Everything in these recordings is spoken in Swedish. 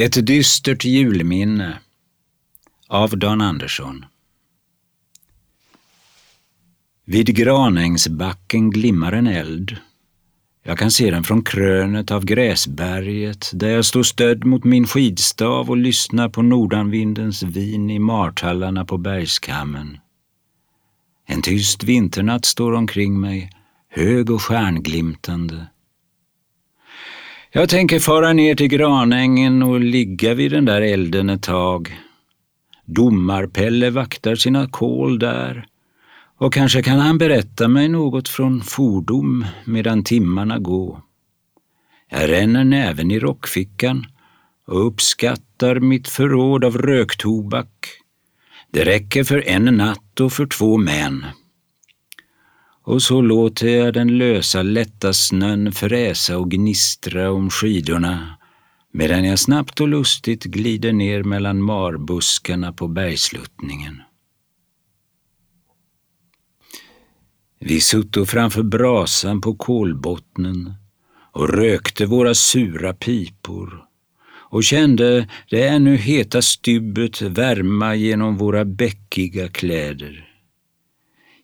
Ett dystert julminne av Dan Andersson. Vid Granängsbacken glimmar en eld. Jag kan se den från krönet av Gräsberget där jag står stödd mot min skidstav och lyssnar på nordanvindens vin i martallarna på bergskammen. En tyst vinternatt står omkring mig, hög och stjärnglimtande. Jag tänker fara ner till Granängen och ligga vid den där elden ett tag. Domarpelle vaktar sina kol där och kanske kan han berätta mig något från fordom medan timmarna går. Jag ränner näven i rockfickan och uppskattar mitt förråd av röktobak. Det räcker för en natt och för två män och så låter jag den lösa lätta snön fräsa och gnistra om skidorna medan jag snabbt och lustigt glider ner mellan marbuskarna på bergsluttningen. Vi sutto framför brasan på kolbottnen och rökte våra sura pipor och kände det ännu heta stybbet värma genom våra bäckiga kläder.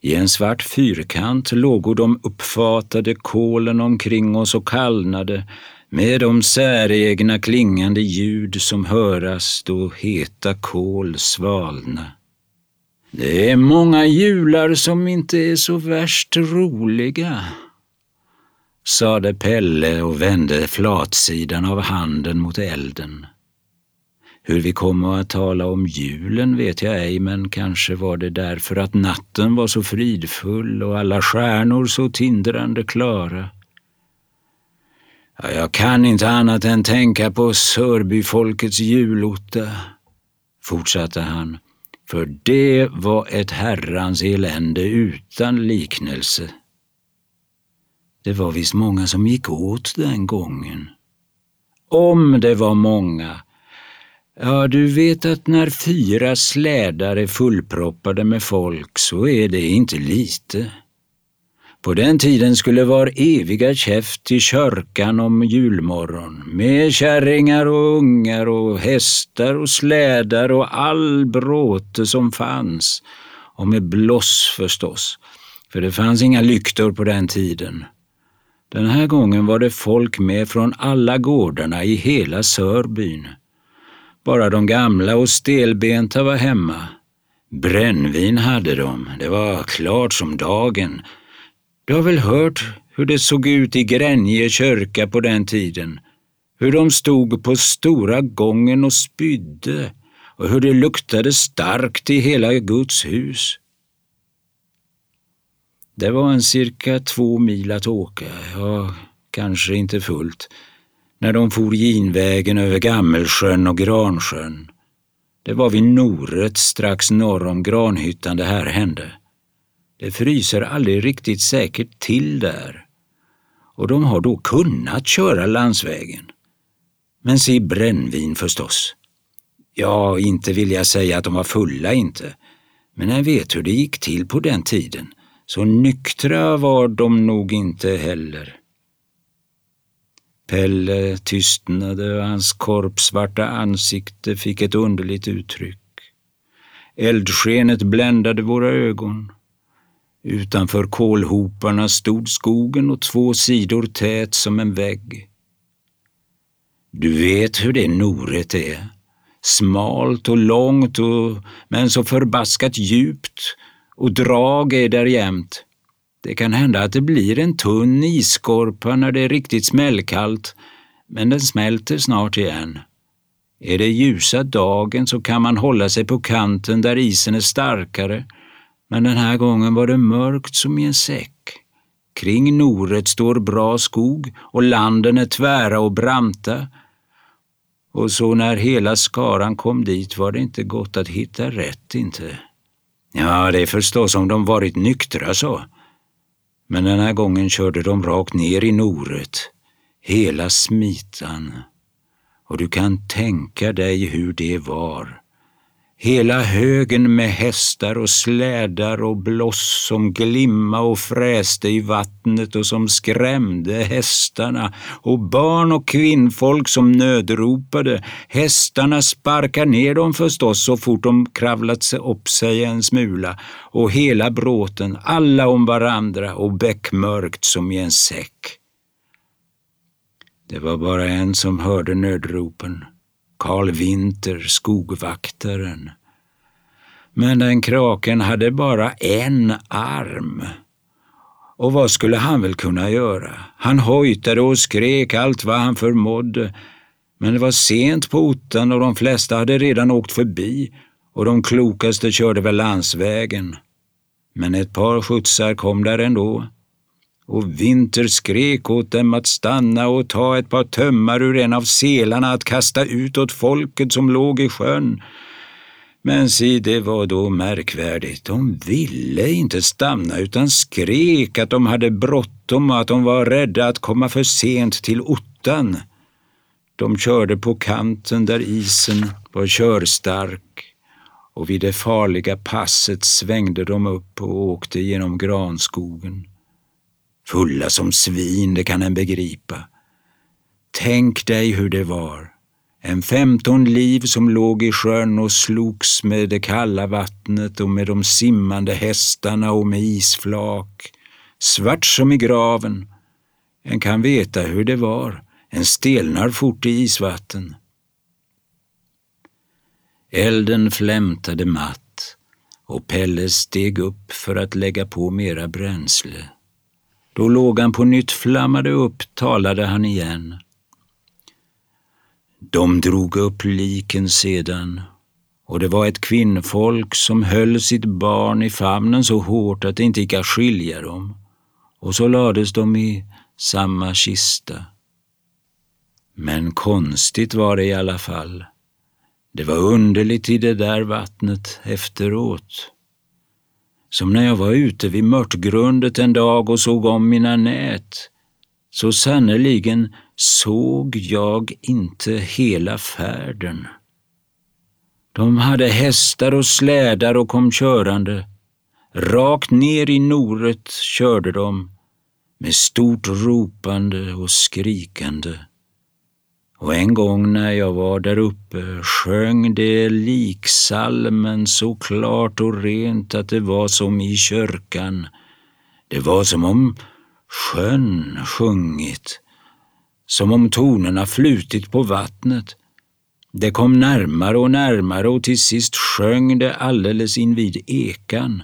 I en svart fyrkant lågo de uppfatade kolen omkring oss och kallnade med de säregna klingande ljud som höras då heta kol svalna. Det är många jular som inte är så värst roliga, sade Pelle och vände flatsidan av handen mot elden. Hur vi kommer att tala om julen vet jag ej, men kanske var det därför att natten var så fridfull och alla stjärnor så tindrande klara. Ja, jag kan inte annat än tänka på Sörbyfolkets julotta, fortsatte han, för det var ett herrans elände utan liknelse. Det var visst många som gick åt den gången. Om det var många, Ja, du vet att när fyra slädar är fullproppade med folk så är det inte lite. På den tiden skulle var eviga käft till kyrkan om julmorgon med kärringar och ungar och hästar och slädar och all bråte som fanns. Och med bloss förstås, för det fanns inga lyktor på den tiden. Den här gången var det folk med från alla gårdarna i hela Sörbyn. Bara de gamla och stelbenta var hemma. Brännvin hade de, det var klart som dagen. Du har väl hört hur det såg ut i Gränje kyrka på den tiden? Hur de stod på stora gången och spydde och hur det luktade starkt i hela Guds hus. Det var en cirka två mil att åka, ja, kanske inte fullt när de for ginvägen över Gammelsjön och Gransjön. Det var vid Noret strax norr om Granhyttan det här hände. Det fryser aldrig riktigt säkert till där och de har då kunnat köra landsvägen. Men se brännvin förstås. Ja, inte vill jag säga att de var fulla inte, men jag vet hur det gick till på den tiden, så nyktra var de nog inte heller. Pelle tystnade och hans korpsvarta ansikte fick ett underligt uttryck. Eldskenet bländade våra ögon. Utanför kolhoparna stod skogen och två sidor tät som en vägg. Du vet hur det Noret är. Smalt och långt och, men så förbaskat djupt och drag är där jämt. Det kan hända att det blir en tunn isskorpa när det är riktigt smällkallt, men den smälter snart igen. Är det ljusa dagen så kan man hålla sig på kanten där isen är starkare, men den här gången var det mörkt som i en säck. Kring Noret står bra skog och landen är tvära och branta. Och så när hela skaran kom dit var det inte gott att hitta rätt inte. Ja, det är förstås om de varit nyktra så. Men den här gången körde de rakt ner i noret, hela smitan. Och du kan tänka dig hur det var. Hela högen med hästar och slädar och bloss som glimma och fräste i vattnet och som skrämde hästarna och barn och kvinnfolk som nödropade. Hästarna sparkar ner dem förstås så fort de kravlat sig upp sig en smula och hela bråten, alla om varandra och bäckmörkt som i en säck. Det var bara en som hörde nödropen. Karl Winter, skogvaktaren. Men den kraken hade bara en arm. Och vad skulle han väl kunna göra? Han hojtade och skrek allt vad han förmådde. Men det var sent på ottan och de flesta hade redan åkt förbi och de klokaste körde väl landsvägen. Men ett par skjutsar kom där ändå och Vinter skrek åt dem att stanna och ta ett par tömmar ur en av selarna att kasta ut åt folket som låg i sjön. Men si, det var då märkvärdigt. De ville inte stanna utan skrek att de hade bråttom och att de var rädda att komma för sent till ottan. De körde på kanten där isen var körstark och vid det farliga passet svängde de upp och åkte genom granskogen. Fulla som svin, det kan en begripa. Tänk dig hur det var. En femton liv som låg i sjön och slogs med det kalla vattnet och med de simmande hästarna och med isflak. Svart som i graven. En kan veta hur det var. En stelnar fort i isvatten. Elden flämtade matt och Pelle steg upp för att lägga på mera bränsle. Då lågan på nytt flammade upp talade han igen. De drog upp liken sedan och det var ett kvinnfolk som höll sitt barn i famnen så hårt att det inte gick att skilja dem. Och så lades de i samma kista. Men konstigt var det i alla fall. Det var underligt i det där vattnet efteråt. Som när jag var ute vid Mörtgrundet en dag och såg om mina nät. Så sannerligen såg jag inte hela färden. De hade hästar och slädar och kom körande. Rakt ner i noret körde de med stort ropande och skrikande. Och en gång när jag var där uppe sjöng det liksalmen så klart och rent att det var som i kyrkan. Det var som om sjön sjungit, som om tonerna flutit på vattnet. Det kom närmare och närmare och till sist sjöng det alldeles invid ekan.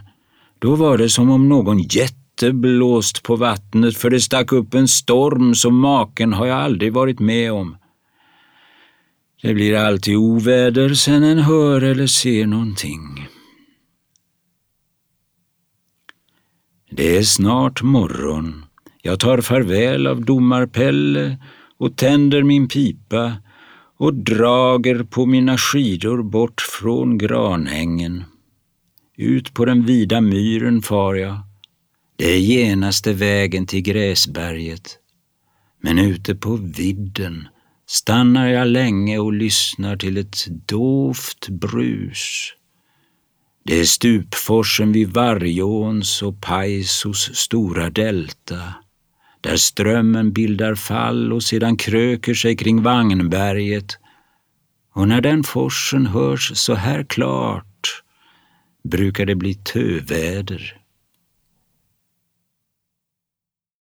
Då var det som om någon jätte blåst på vattnet för det stack upp en storm som maken har jag aldrig varit med om. Det blir alltid oväder sen en hör eller ser någonting. Det är snart morgon. Jag tar farväl av domarpelle och tänder min pipa och drager på mina skidor bort från granhängen. Ut på den vida myren far jag. Det är genaste vägen till Gräsberget. Men ute på vidden stannar jag länge och lyssnar till ett dovt brus. Det är stupforsen vid Vargåns och Paisos stora delta, där strömmen bildar fall och sedan kröker sig kring Vagnberget. Och när den forsen hörs så här klart brukar det bli töväder.